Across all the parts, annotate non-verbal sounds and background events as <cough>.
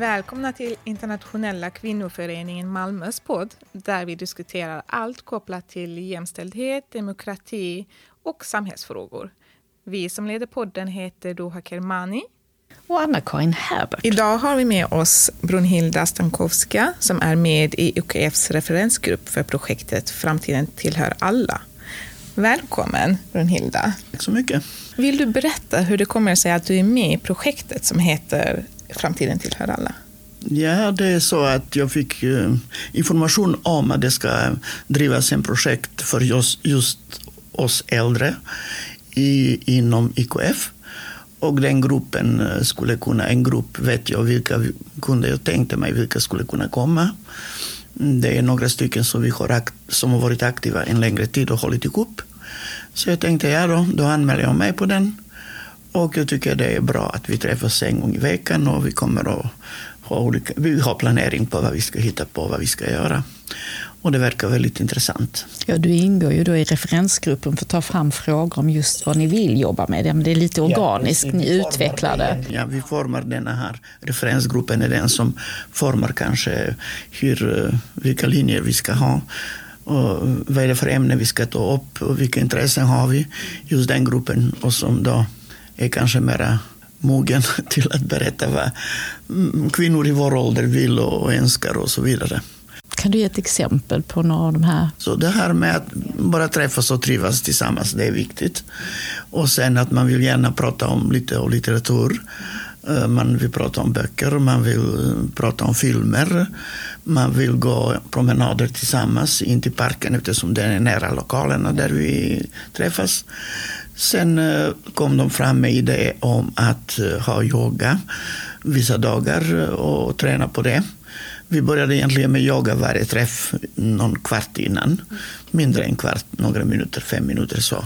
Välkomna till Internationella kvinnoföreningen Malmös podd där vi diskuterar allt kopplat till jämställdhet, demokrati och samhällsfrågor. Vi som leder podden heter Doha Kermani och Anna-Karin Herbert. Idag har vi med oss Brunhilda Stankowska som är med i UKFs referensgrupp för projektet Framtiden tillhör alla. Välkommen Brunhilda. Tack så mycket. Vill du berätta hur det kommer sig att du är med i projektet som heter Framtiden tillhör alla? Ja, det är så att jag fick eh, information om att det ska drivas en projekt för just, just oss äldre i, inom IKF. Och den gruppen eh, skulle kunna, en grupp vet jag vilka kunde jag tänkte mig vilka skulle kunna komma. Det är några stycken som, vi har, som har varit aktiva en längre tid och hållit ihop. Så jag tänkte, ja då, då anmäler jag mig på den. Och jag tycker det är bra att vi träffas en gång i veckan och vi kommer att ha, olika, vi har planering på vad vi ska hitta på, vad vi ska göra. Och det verkar väldigt intressant. Ja, du ingår ju då i referensgruppen för att ta fram frågor om just vad ni vill jobba med. Det, men det är lite organiskt, ja, ni utvecklar det. Ja, vi formar den här referensgruppen, är den som formar kanske hur, eh, vilka linjer vi ska ha. Och vad är det för ämne vi ska ta upp och vilka intressen har vi? Just den gruppen och som då är kanske mera mogen <laughs> till att berätta vad mm, kvinnor i vår ålder vill och önskar och så vidare. Kan du ge ett exempel på några av de här? Så det här med att bara träffas och trivas tillsammans, det är viktigt. Och sen att man vill gärna prata om lite om litteratur. Eh, man vill prata om böcker, man vill eh, prata om filmer. Man vill gå promenader tillsammans in till parken eftersom den är nära lokalerna där vi träffas. Sen eh, kom de fram med idé om att ha yoga vissa dagar och träna på det. Vi började egentligen med yoga varje träff någon kvart innan. Mindre än kvart, några minuter, fem minuter så.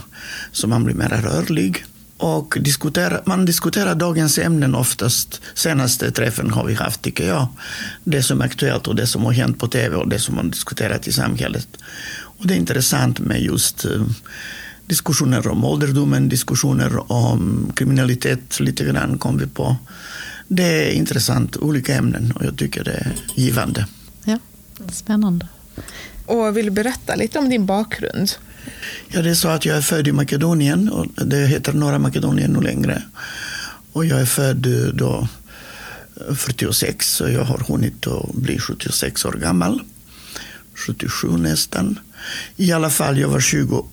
Så man blir mer rörlig. Och diskutera, man diskuterar dagens ämnen oftast. Senaste träffen har vi haft, tycker jag. Det som är aktuellt och det som har hänt på tv och det som man diskuterat i samhället. Och det är intressant med just uh, diskussioner om ålderdomen, diskussioner om kriminalitet lite grann kom vi på. Det är intressant, olika ämnen och jag tycker det är givande. Ja, spännande. Och vill du berätta lite om din bakgrund? Ja, det är så att jag är född i Makedonien och det heter norra Makedonien nu längre. Och jag är född eh, då 46 så jag har hunnit att bli 76 år gammal. 77 nästan. I alla fall, jag var 21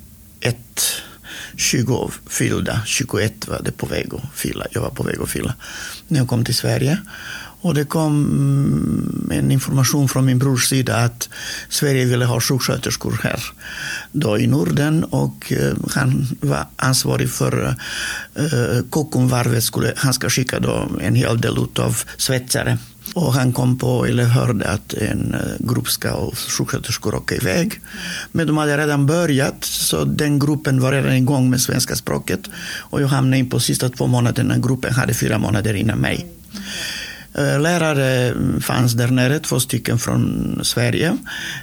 20 fyllda, 21 var det på väg att fylla. Jag var på väg att fylla när jag kom till Sverige. Och det kom mm, en information från min brors sida att Sverige ville ha sjuksköterskor här då i Norden och eh, han var ansvarig för eh, Kockumvarvet. Han ska skicka då en hel del av svetsare och han kom på, eller hörde att en eh, grupp ska och sjuksköterskor åka iväg. Men de hade redan börjat, så den gruppen var redan igång med svenska språket. Och jag hamnade in på sista två månaderna, gruppen hade fyra månader innan mig. Eh, lärare mm, fanns där nere, två stycken från Sverige.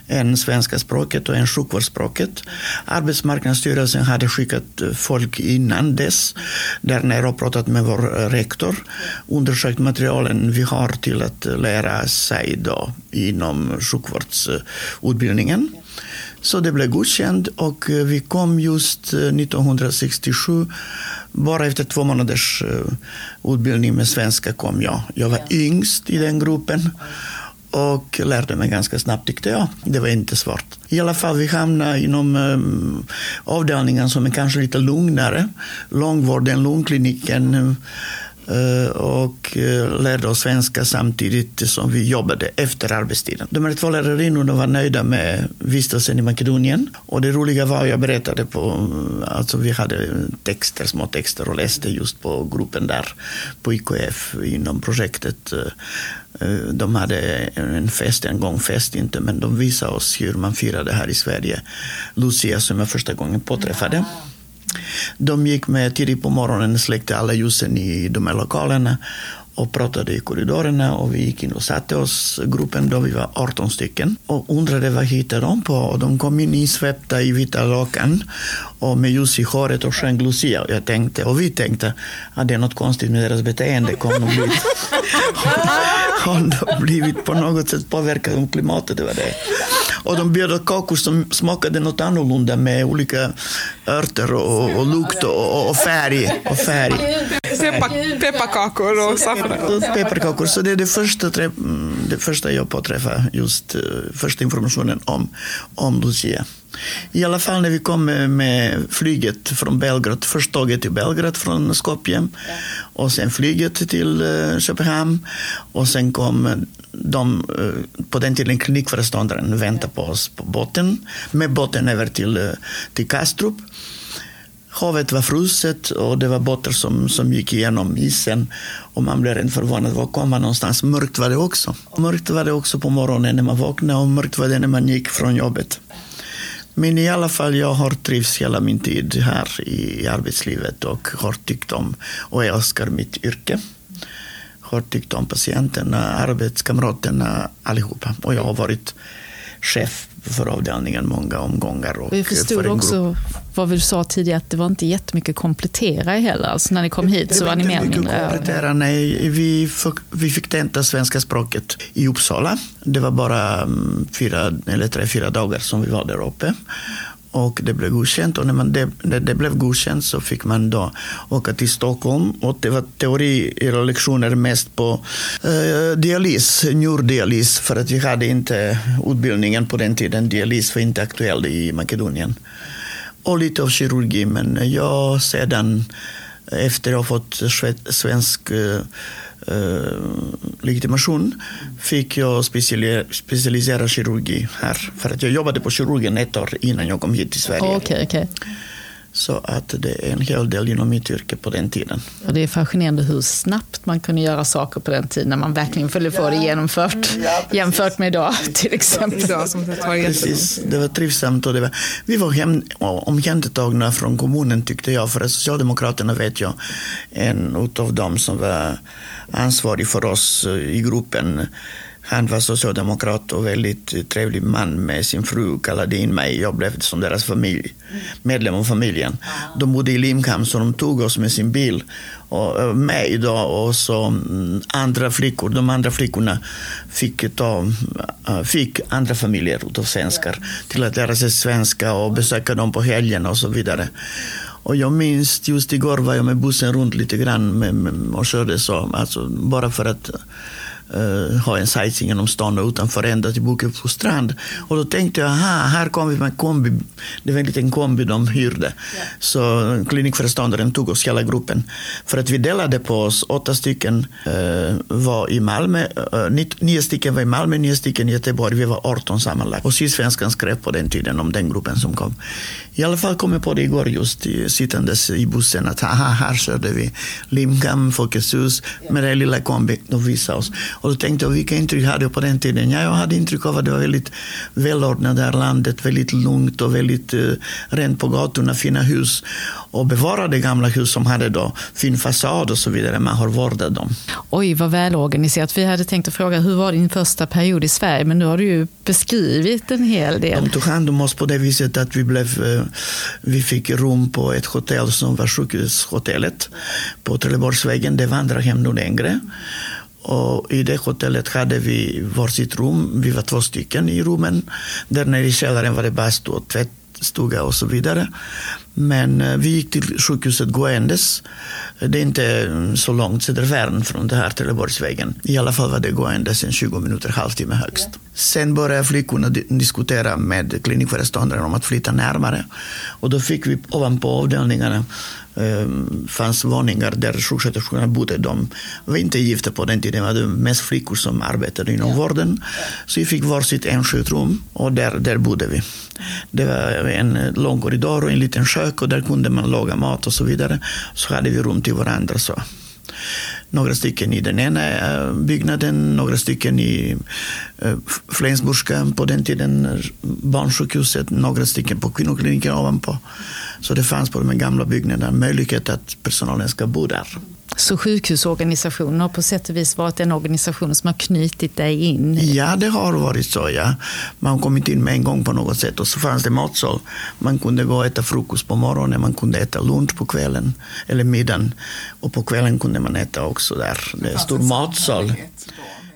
En svenska språket och en sjukvårdsspråket. Arbetsmarknadsstyrelsen hade skickat eh, folk innan dess där nere och pratat med vår eh, rektor. Undersökt materialen vi har till att lära sig då inom sjukvårdsutbildningen. Så det blev godkänt och vi kom just 1967 bara efter två månaders uh, utbildning med svenska kom jag. Jag var yngst i den gruppen och lärde mig ganska snabbt tyckte jag. Det var inte svårt. I alla fall, vi hamnade inom um, avdelningen som är kanske lite lugnare. Långvården, lungkliniken, Eh, Eh, och eh, lärde oss svenska samtidigt som vi jobbade efter arbetstiden. De här två lärarinnorna var nöjda med vistelsen i Makedonien. Och det roliga var, jag berättade på, mm, alltså vi hade texter, små texter och läste just på gruppen där på IKF inom projektet. Eh, de hade en fest, en gång fest inte, men de visade oss hur man firade här i Sverige. Lucia som jag första gången påträffade. De gick med tidigt på morgonen, släckte alla ljusen i de här lokalerna och pratade i korridorerna och vi gick in och satte oss, gruppen då vi var 18 stycken. Och undrade vad hittade de på? Och de kom in insvepta i vita lakan och med ljus i håret och sjöng Lucia. Och jag tänkte, och vi tänkte att det är något konstigt med deras beteende, kommer de blivit, <laughs> har de blivit på något sätt påverkade av klimatet, det var det. Och de bjöd kakor som smakade något annorlunda med olika örter och, och lukt och, och färg. Och färg. Pepparkakor och saffran. Pepparkakor. Så det är det första, det första jag påträffade, just uh, första informationen om, om Lucia. I alla fall när vi kom med flyget från Belgrad, först tåget till Belgrad från Skopje och sen flyget till uh, Köpenhamn och sen kom de, uh, på den tiden klinikföreståndaren väntade på oss på båten, med båten över till, till Kastrup. Havet var fruset och det var båtar som, som gick igenom isen. Och man blev rent förvånad. Var kom man någonstans? Mörkt var det också. Mörkt var det också på morgonen när man vaknade och mörkt var det när man gick från jobbet. Men i alla fall, jag har trivts hela min tid här i arbetslivet och har tyckt om och jag älskar mitt yrke. Har tyckt om patienterna, arbetskamraterna, allihopa. Och jag har varit chef för avdelningen många omgångar. Och jag förstod också vad du sa tidigare, att det var inte jättemycket att komplettera heller. Alltså när ni kom hit så var, var ni mer mindre... komplettera, nej. Vi, vi fick tenta svenska språket i Uppsala. Det var bara mm, fyra eller tre, fyra dagar som vi var där uppe. Och det blev godkänt och när, man det, det, det blev godkänt så fick man då åka till Stockholm och det var teorilektioner mest på eh, dialys, njurdialys för att vi hade inte utbildningen på den tiden. Dialys var inte aktuell i Makedonien. Och lite av kirurgi men jag sedan efter att ha fått svensk eh, Eh, legitimation fick jag specialisera kirurgi här. För att jag jobbade på kirurgen ett år innan jag kom hit till Sverige. Okay, okay. Så att det är en hel del inom mitt yrke på den tiden. Och det är fascinerande hur snabbt man kunde göra saker på den tiden när man verkligen ville få det genomfört. Ja, jämfört med idag till exempel. Idag som det tar precis, det var trivsamt. Och det var, vi var hem, omhändertagna från kommunen tyckte jag. För att Socialdemokraterna vet jag, en av dem som var ansvarig för oss i gruppen han var socialdemokrat och väldigt trevlig man med sin fru, kallade in mig. Jag blev som deras familj, medlem av familjen. De bodde i Limhamn så de tog oss med sin bil och mig då och så mm, andra flickor. De andra flickorna fick, ta, äh, fick andra familjer av svenskar till att lära sig svenska och besöka dem på helgerna och så vidare. Och jag minns, just igår var jag med bussen runt lite grann med, med, och körde så, alltså bara för att uh, ha en sightseeing genom stan och utanför ända till Bukepo strand. Och då tänkte jag, aha, här kom vi med en kombi. Det var en liten kombi de hyrde. Yeah. Så klinikföreståndaren tog oss hela gruppen. För att vi delade på oss, åtta stycken uh, var i Malmö, uh, nio stycken var i Malmö, nio stycken i Göteborg. Vi var 18 sammanlagt. Och Sydsvenskan skrev på den tiden om den gruppen som kom. I alla fall kom jag på det igår just sittandes i bussen att aha, här körde vi Limhamn, Folkets hus med den lilla kombi. De visade oss. Och då tänkte jag, vilka intryck hade jag på den tiden? Ja, jag hade intryck av att det var väldigt välordnat det här landet, väldigt lugnt och väldigt uh, rent på gatorna, fina hus. Och bevarade gamla hus som hade då fin fasad och så vidare. Man har vårdat dem. Oj, vad välorganiserat. Vi hade tänkt att fråga, hur var din första period i Sverige? Men nu har du ju beskrivit en hel del. De tog hand om oss på det viset att vi, blev, uh, vi fick rum på ett hotell som var sjukhushotellet på Trelleborgsvägen. Det var andra hem nu längre. Och I det hotellet hade vi varsitt rum. Vi var två stycken i rummen. Där nere i källaren var det bastu och tvättstuga och så vidare. Men eh, vi gick till sjukhuset gåendes. Det är inte mm, så långt södervärn från det här Trelleborgsvägen. I alla fall var det gåendes en 20 minuter, halvtimme högst. Sen började flickorna diskutera med klinikföreståndaren om att flytta närmare. Och då fick vi ovanpå avdelningarna fanns våningar där sjuksköterskorna bodde. De var inte gifta på den tiden, det var mest flickor som arbetade inom ja. vården. Så vi fick varsitt enskilt rum och där, där bodde vi. Det var en lång korridor och en liten kök och där kunde man laga mat och så vidare. Så hade vi rum till varandra. Så några stycken i den ena eh, byggnaden, några stycken i eh, Flensburgska på den tiden, eh, barnsjukhuset, några stycken på kvinnokliniken ovanpå. Så det fanns på de gamla byggnaderna möjlighet att personalen ska bo där. Så sjukhusorganisationen har på sätt och vis varit den organisation som har knutit dig in? Ja, det har varit så. Ja. Man har kommit in med en gång på något sätt och så fanns det matsal. Man kunde gå och äta frukost på morgonen, man kunde äta lunch på kvällen, eller middagen. Och på kvällen kunde man äta också där. Det är en stor matsal.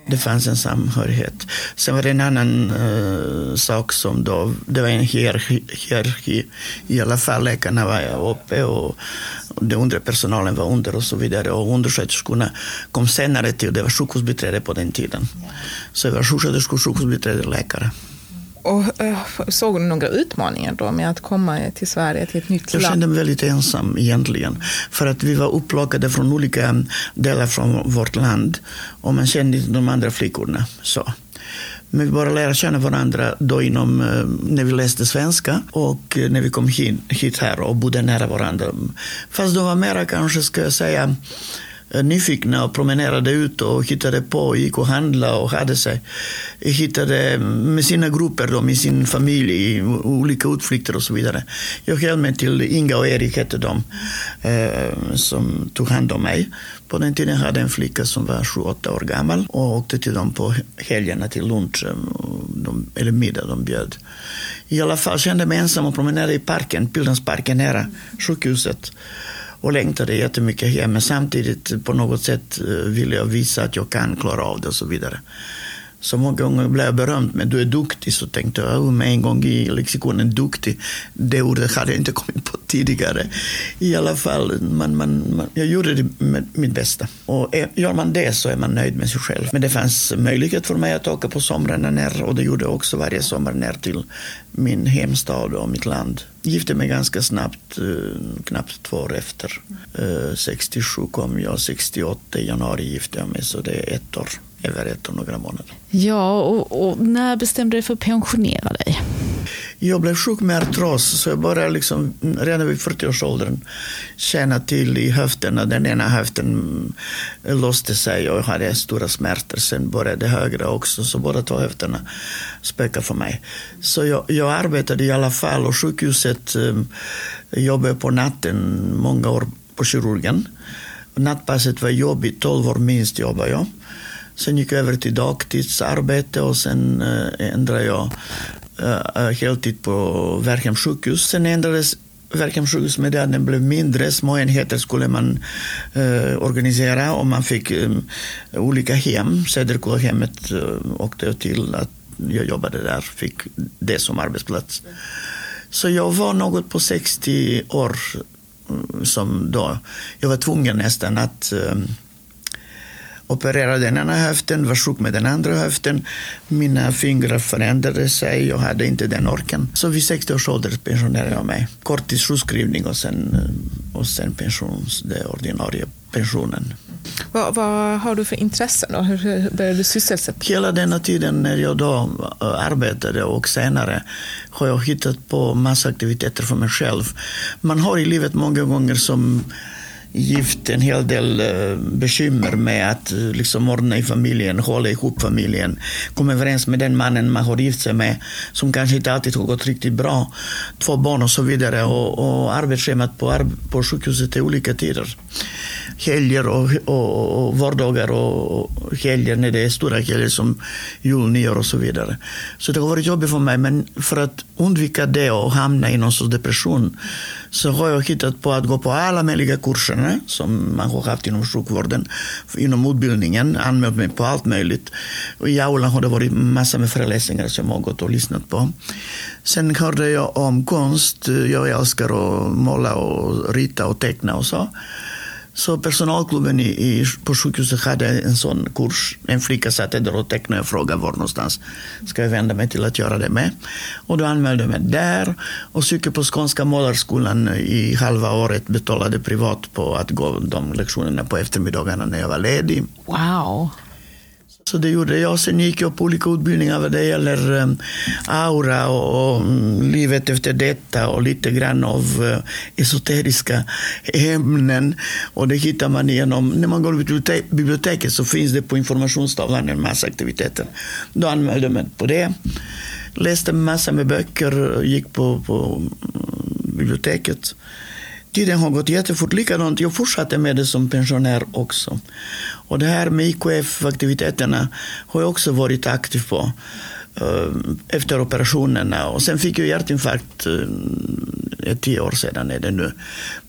Det fanns en samhörighet. Sen var det en annan uh, sak som då, det var en hierarki, hierarki. I alla fall läkarna var uppe och, och den undre personalen var under och så vidare. Och undersköterskorna kom senare till, det var sjukhusbiträde på den tiden. Så det var sjuksköterskor, sjukhusbiträde, läkare. Och äh, såg några utmaningar då med att komma till Sverige, till ett nytt land? Jag kände mig väldigt ensam egentligen. För att vi var upplockade från olika delar från vårt land. Och man kände inte de andra flickorna. Så. Men vi bara lärde känna varandra då inom, när vi läste svenska och när vi kom hit, hit här och bodde nära varandra. Fast de var mera kanske, ska jag säga, Eh, nyfikna och promenerade ut och hittade på, gick och handlade och hade sig. Hittade med sina grupper, då, med sin familj, olika utflykter och så vidare. Jag höll mig till Inga och Erik hette de, eh, som tog hand om mig. På den tiden hade jag en flicka som var 7-8 år gammal och åkte till dem på helgerna till lunch, eh, de, eller middag de bjöd. I alla fall kände jag mig ensam och promenerade i parken, Pildammsparken nära sjukhuset och längtade jättemycket hem. Men samtidigt på något sätt eh, ville jag visa att jag kan klara av det och så vidare. Så många gånger blev jag berömd, men du är duktig. Så tänkte jag med en gång i lexikonen, duktig. Det ordet hade jag inte kommit på tidigare. I alla fall, man, man, man, jag gjorde det med mitt bästa. Och gör man det så är man nöjd med sig själv. Men det fanns möjlighet för mig att åka på somrarna ner och det gjorde jag också varje sommar ner till min hemstad och mitt land. Gifte mig ganska snabbt, eh, knappt två år efter. Eh, 67 kom jag, 68 i januari gifte jag mig, så det är ett år över ett och några månader. Ja, och, och, när bestämde du dig för att pensionera dig? Jag blev sjuk med artros, så jag började liksom, redan vid 40-årsåldern känna till i höfterna. Den ena höften låste sig och jag hade stora smärtor. Sen började högra också, så båda två höfterna spökade för mig. Så jag, jag arbetade i alla fall och sjukhuset um, jobbade på natten många år på kirurgen. Nattpasset var jobbigt, 12 år minst jobbade jag. Sen gick jag över till dagtidsarbete och sen eh, ändrade jag eh, eh, heltid på Verkhems sjukhus. Sen ändrades Verkhems sjukhus med det att den blev mindre. Små enheter skulle man organisera och man fick olika hem. Söderkullahemmet åkte jag till. Att jag jobbade där, fick det som arbetsplats. Så jag var något på 60 år mm, som då, jag var tvungen nästan att opererade den ena höften, var sjuk med den andra höften. Mina fingrar förändrade sig, jag hade inte den orken. Så vid 60 års ålder pensionerade jag mig. Korttidssjukskrivning och sen, och sen pensions, det ordinarie pensionen. Vad, vad, har du för intressen då? Hur började du sysselsätta Hela denna tiden när jag då arbetade och senare har jag hittat på massa aktiviteter för mig själv. Man har i livet många gånger som gift en hel del eh, bekymmer med att eh, liksom ordna i familjen, hålla ihop familjen, komma överens med den mannen man har gift sig med, som kanske inte alltid har gått riktigt bra, två barn och så vidare. Och, och arbetsschemat på, på sjukhuset är olika tider. Helger och, och, och vardagar och helger när det är stora helger som jul, nyår och så vidare. Så det har varit jobbigt för mig, men för att undvika det och hamna i någon sorts depression så har jag hittat på att gå på alla möjliga kurserna eh, som man har haft inom sjukvården, inom utbildningen, anmält mig på allt möjligt. Och I aulan har det varit massor med föreläsningar som jag har gått och lyssnat på. Sen hörde jag om konst. Eh, jag älskar att måla och rita och teckna och så. Så personalklubben i, i, på sjukhuset hade en sån kurs. En flicka satt där och tecknade och frågade var någonstans ska jag vända mig till att göra det med. Och då anmälde jag mig där och cykeln på Skånska målarskolan i halva året betalade privat på att gå de lektionerna på eftermiddagarna när jag var ledig. Wow! Så det gjorde jag. Sen gick jag på olika utbildningar vad det gäller eh, aura och, och mm, livet efter detta och lite grann av uh, esoteriska ämnen. Och det hittar man genom, när man går till biblioteket så finns det på informationstavlan en massa aktiviteter. Då anmälde jag mig på det. Läste massa med böcker, gick på, på mm, biblioteket Tiden har gått jättefort. Likadant, jag fortsatte med det som pensionär också. Och det här med IKF-aktiviteterna har jag också varit aktiv på eh, efter operationerna. Och sen fick jag hjärtinfarkt eh, tio år sedan är det nu.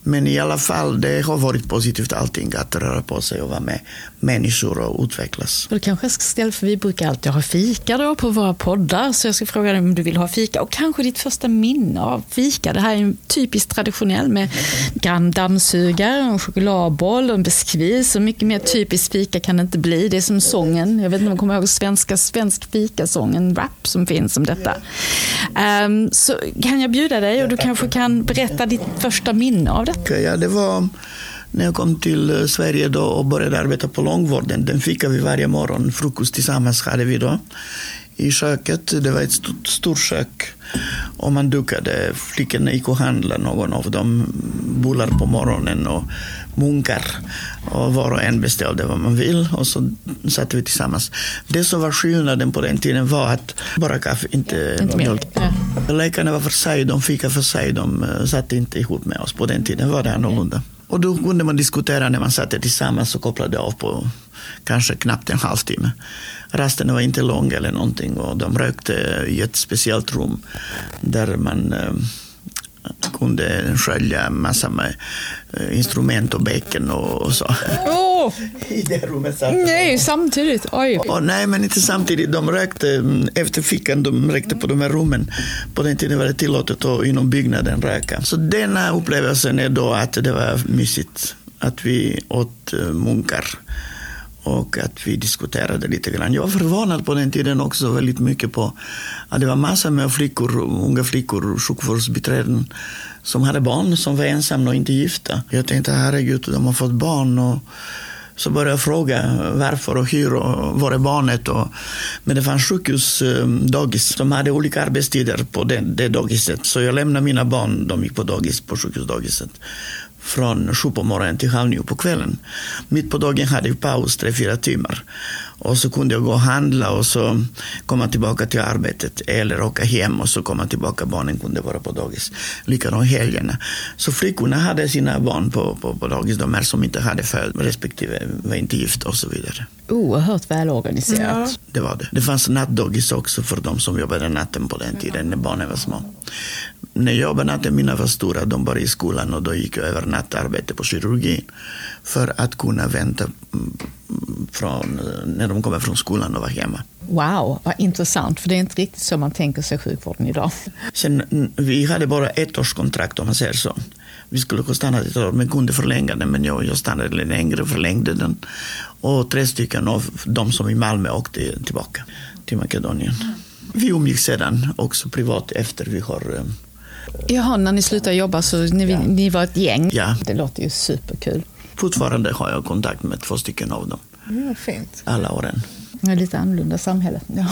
Men i alla fall, det har varit positivt allting att röra på sig och vara med människor och utvecklas. Du kanske ska ställa, för vi brukar alltid ha fika då på våra poddar, så jag ska fråga dig om du vill ha fika och kanske ditt första minne av fika. Det här är en typiskt traditionell med grann dammsugare, en chokladboll och en biskvi. Så mycket mer typiskt fika kan det inte bli. Det är som sången, jag vet inte om du kommer ihåg svenska svensk fikasång, en rap som finns om detta. Um, så kan jag bjuda dig och du kanske kan berätta ditt första minne av det? Ja, det var när jag kom till eh, Sverige då och började arbeta på långvården. Den fick vi varje morgon. Frukost tillsammans hade vi då i köket. Det var ett stort, stort kök. Och man dukade. Flickorna gick och handlade någon av dem bullar på morgonen och munkar. Och var och en beställde vad man vill och så satt vi tillsammans. Det som var skillnaden på den tiden var att bara kaffe, inte, inte mjölk. Ja. Läkarna var för sig, de fikade för sig, de eh, satt inte ihop med oss. På den tiden var det annorlunda. Och då kunde man diskutera när man satt tillsammans och kopplade av på kanske knappt en halvtimme. Rasten var inte lång eller någonting och de rökte i ett speciellt rum där man eh, kunde skölja massa med eh, instrument och bäcken och, så. Oh. <laughs> I det rummet satt Nej, samtidigt. Oj. Och, nej, men inte samtidigt. De rökte mm, efter fickan, de rökte på de här rummen. På den tiden var det tillåtet att inom byggnaden röka. Så denna upplevelsen är då att det var mysigt att vi åt eh, munkar och att vi diskuterade lite grann. Jag var förvånad på den tiden också väldigt mycket på att det var massor med flickor, unga flickor, sjukvårdsbiträden som hade barn som var ensamma och inte gifta. Jag tänkte herregud, de har fått barn. Och så började jag fråga varför och hur och var är barnet. Och, men det fanns sjukhusdagis. Eh, de hade olika arbetstider på det, det dagiset. Så jag lämnade mina barn, de gick på dagis på sjukhusdagiset från sju på morgonen till halv nio på kvällen. Mitt på dagen hade jag paus tre, fyra timmar. Och så kunde jag gå och handla och så komma tillbaka till arbetet eller åka hem och så komma tillbaka. Barnen kunde vara på dagis. Likadant helgerna. Så flickorna hade sina barn på, på, på dagis, de här som inte hade född respektive var inte gifta och så vidare. Oerhört välorganiserat. Ja. Det var det. Det fanns nattdagis också för de som jobbade natten på den tiden när barnen var små när jag natten, mina var stora, de började i skolan och då gick jag över nattarbete på kirurgin för att kunna vänta mm, från, när de kommer från skolan och vara hemma. Wow, vad intressant, för det är inte riktigt så man tänker sig sjukvården idag. Sen, vi hade bara ett års kontrakt om man säger så. Vi skulle ha stannat ett år, men kunde förlänga den, men jag, jag stannade längre och förlängde den. Och tre stycken av de som i Malmö åkte tillbaka till Makedonien. Vi umgicks sedan också privat efter vi har eh, Jaha, när ni slutade jobba så ni, ja. ni var ett gäng. Ja. Det låter ju superkul. Fortfarande har jag kontakt med två stycken av dem. Ja, fint. Alla åren. Ja, lite annorlunda samhälle. Ja.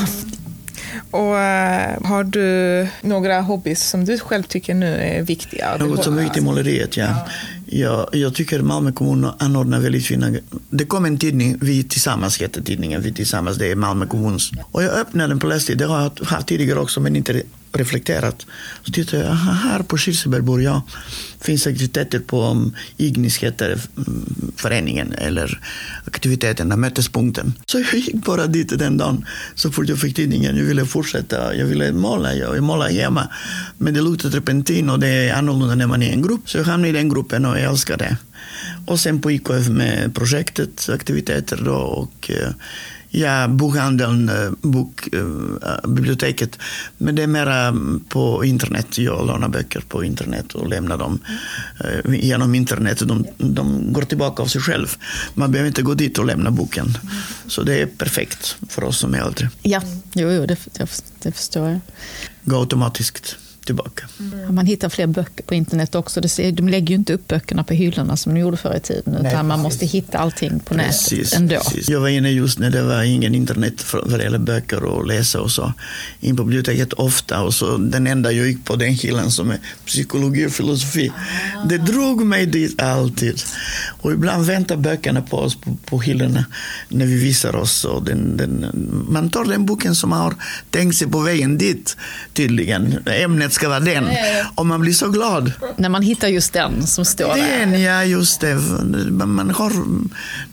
Och uh, Har du några hobbys som du själv tycker nu är viktiga? Något som är viktigt i måleriet, ja. ja. Jag, jag tycker Malmö kommun anordnar väldigt fina... Det kom en tidning, Vi tillsammans heter tidningen, Vi tillsammans, det är Malmö kommuns. Och jag öppnade den på lästid, det har jag haft tidigare också men inte reflekterat. Så tittade jag, här på Kirseberg bor jag. Finns aktiviteter på um, Ignis heter föreningen eller aktiviteterna, mötespunkten. Så jag gick bara dit den dagen så fort jag fick tidningen. Jag ville fortsätta, jag ville måla, jag målar hemma. Men det luktar repentin och det är annorlunda när man är i en grupp. Så jag hamnade i den gruppen och jag älskar det. Och sen på IKF med projektet, aktiviteter då och eh, Ja, bokhandeln, eh, bokbiblioteket. Eh, Men det är mera på internet. Jag lånar böcker på internet och lämnar dem eh, genom internet. De, de går tillbaka av sig själv. Man behöver inte gå dit och lämna boken. Så det är perfekt för oss som är äldre. Ja, jo, jo det, det förstår jag. Gå automatiskt tillbaka. Mm. Man hittar fler böcker på internet också. De lägger ju inte upp böckerna på hyllorna som de gjorde förr i tiden. Utan Nej, man måste hitta allting på precis, nätet ändå. Precis. Jag var inne just när det var ingen internet vad det gäller böcker och läsa och så. In på biblioteket ofta och så den enda jag gick på den hyllan som är psykologi och filosofi. Ah. Det drog mig dit alltid. Och ibland väntar böckerna på oss på, på hyllorna när vi visar oss. Och den, den, man tar den boken som har tänkt sig på vägen dit tydligen. Ämnet ska vara den. Och man blir så glad. När man hittar just den som står där. Den, ja just det. Man har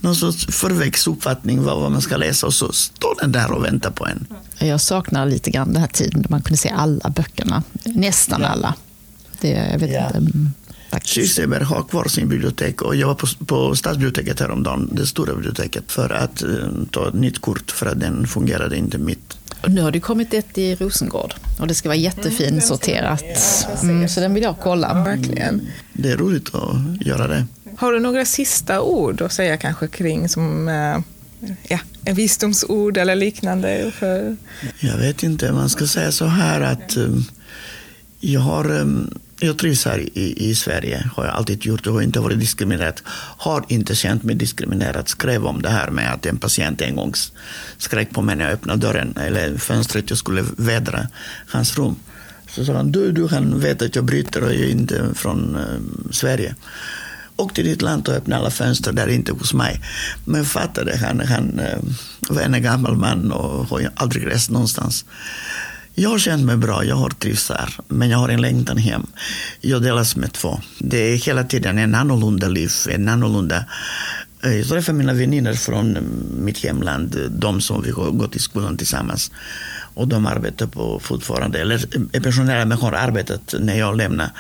någon sorts förvägsuppfattning vad man ska läsa och så står den där och väntar på en. Jag saknar lite grann den här tiden då man kunde se alla böckerna. Nästan alla. Det, jag vet Ja. inte. mm. Kyrkseberg har kvar sin bibliotek och jag var på, på stadsbiblioteket häromdagen, det stora biblioteket, för att eh, ta ett nytt kort för att den fungerade inte mitt. Nu har det kommit ett i Rosengård och det ska vara jättefint sorterat. Mm, så den vill jag kolla. Verkligen. Det är roligt att göra det. Har du några sista ord att säga kanske kring som eh, ja, en visdomsord eller liknande? För... Jag vet inte, man ska säga så här att eh, jag har eh, jag trivs här i, i Sverige, har jag alltid gjort och har inte varit diskriminerad. Har inte känt mig diskriminerad. Skrev om det här med att en patient en gång skrek på mig när jag öppnade dörren eller fönstret. Jag skulle vädra hans rum. Så sa han, du, du han vet att jag bryter och jag är inte från eh, Sverige. Åk till ditt land och öppna alla fönster där inte hos mig. Men fattade, han, han eh, var en gammal man och har aldrig rest någonstans. Jag har känt mig bra, jag har trivts här, men jag har en längtan hem. Jag delas med två. Det är hela tiden en annorlunda liv, en annorlunda... Eh, jag träffar mina vänner från eh, mitt hemland, de som vi har gått i skolan tillsammans. Och de arbetar på fortfarande, eller eh, är pensionärer men har arbetat när jag lämnade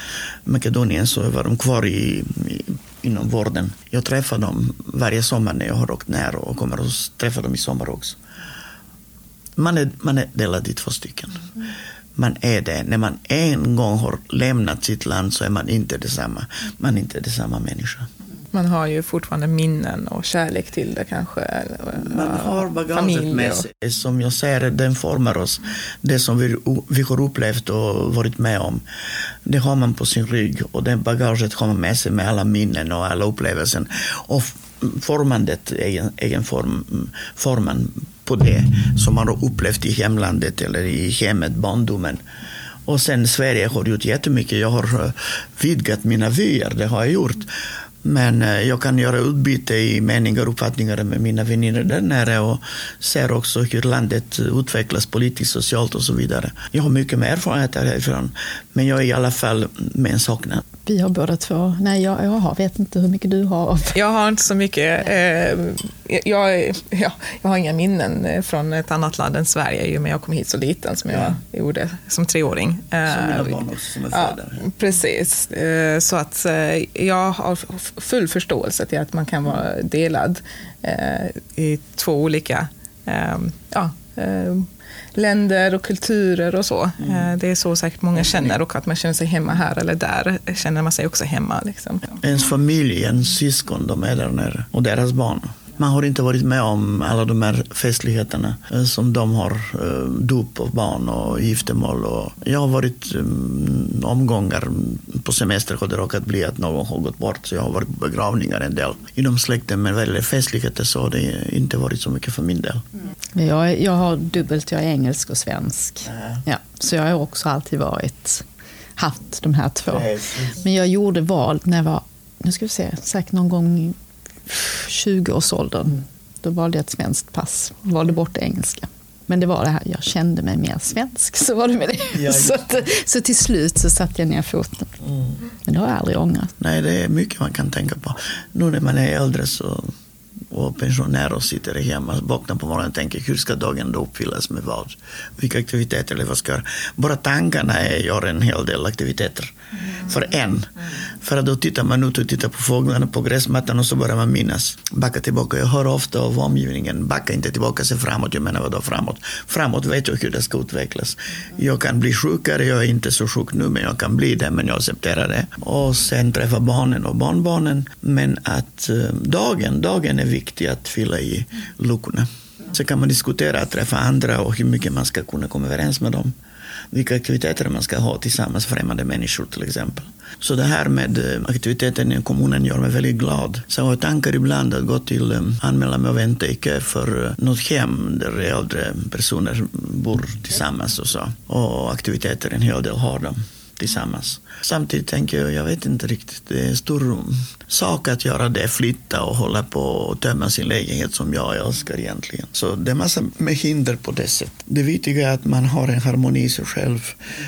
Makedonien så var de kvar i, i, inom vården. Jag träffar dem varje sommar när jag har åkt ner och kommer att träffa dem i sommar också. Man är, man är delad i två stycken. Man är det. När man en gång har lämnat sitt land så är man inte detsamma. Man är inte detsamma människa. Man har ju fortfarande minnen och kärlek till det kanske. Man har bagaget med sig. Som jag säger, den formar oss. Det som vi, vi har upplevt och varit med om, det har man på sin rygg. Och det bagaget har man med sig med alla minnen och alla upplevelser. Och formandet, egen, egen form, forman på det som man har upplevt i hemlandet eller i hemmet, barndomen. Och sen Sverige har gjort jättemycket. Jag har eh, vidgat mina vyer, det har jag gjort. Men eh, jag kan göra utbyte i meningar och uppfattningar med mina vänner där nere och ser också hur landet utvecklas politiskt, socialt och så vidare. Jag har mycket mer erfarenhet härifrån, men jag är i alla fall med en saknad. Vi har båda två. Nej, jag, jag har, vet inte hur mycket du har. <laughs> Jag har inte så mycket. Eh, jag, ja, jag har inga minnen eh, från ett annat land än Sverige i och med jag kom hit så liten som jag gjorde som treåring. Eh, Som mina barn också som är ja. Precis. Eh, Så att eh, jag har full förståelse till att man kan vara delad eh, i två olika eh, ja, eh, länder och kulturer och så. Eh, Det är så säkert många känner och att man känner sig hemma här eller där känner man sig också hemma. Liksom. Ens familj, ens syskon, de är där nere. Och deras barn. Man har inte varit med om alla de här festligheterna eh, som de har. eh, Dop av barn och giftermål. Och jag har varit um, omgångar på semester har det råkat bli att någon har gått bort. Så jag har varit på begravningar en del. Inom släkten, men vad gäller festligheter så har det inte varit så mycket för min del. Jag, jag har dubbelt, jag är engelsk och svensk. Ja, så jag har också alltid varit, haft de här två. Men jag gjorde val när jag var, nu ska vi se, säkert någon gång i 20-årsåldern. Då valde jag ett svenskt pass valde bort det engelska. Men det var det här, jag kände mig mer svensk, så var det med det. Ja, så, att, så till slut så satte jag ner foten. Men det har jag aldrig ångrat. Nej, det är mycket man kan tänka på. Nu när man är äldre så, och pensionärer och sitter hemma, vaknar på morgonen och tänker hur ska dagen då uppfyllas med vad? Vilka aktiviteter eller vad ska jag göra? Bara tankarna gör en hel del aktiviteter. För en. För att då tittar man ut och tittar på fåglarna på gräsmattan och så börjar man minnas. Backa tillbaka. Jag e hör ofta av omgivningen, backa inte tillbaka, se framåt. Jag menar vadå framåt? Framåt vet jag hur det ska utvecklas. Jag kan bli sjukare, jag är inte så sjuk nu, men jag kan uh, bli det, men jag accepterar det. Och sen träffa barnen och barnbarnen. Men att dagen, dagen är e viktig att fylla i e luckorna. Så kan man diskutera att träffa andra och hur mycket man ska kunna komma överens med dem. Vilka aktiviteter man ska ha tillsammans, främmande människor till exempel. Så det här med eh, aktiviteten i kommunen gör mig väldigt glad. Så jag har tankar ibland att gå till, eh, anmäla mig och vänta i kö för eh, något hem där äldre personer bor tillsammans och så. Och aktiviteter, en hel del har de tillsammans. Samtidigt tänker jag, jag vet inte riktigt, det är en stor sak att göra det, flytta och hålla på och tömma sin lägenhet som jag älskar egentligen. Så det är massa med hinder på det sättet. Det viktiga är att man har en harmoni i sig själv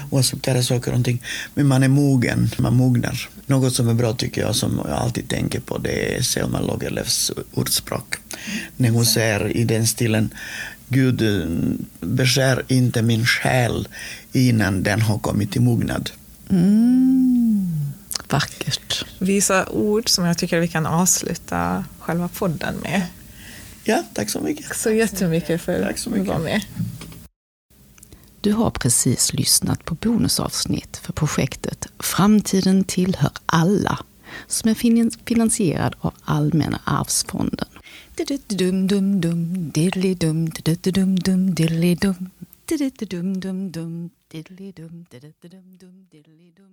och accepterar saker och ting. Men man är mogen, man mognar. Något som är bra tycker jag, som jag alltid tänker på, det är Selma Lagerlöfs ordspråk. När hon säger i den stilen, Gud beskär inte min själ innan den har kommit till mognad. Mm, vackert. Visa ord som jag tycker vi kan avsluta själva podden med. Ja, tack så mycket. Tack så jättemycket för att du var med. Du har precis lyssnat på bonusavsnitt för projektet Framtiden tillhör alla som är finansierad av Allmänna arvsfonden. Dum dum dum, diddly dum, diddly dum dum, diddly dum.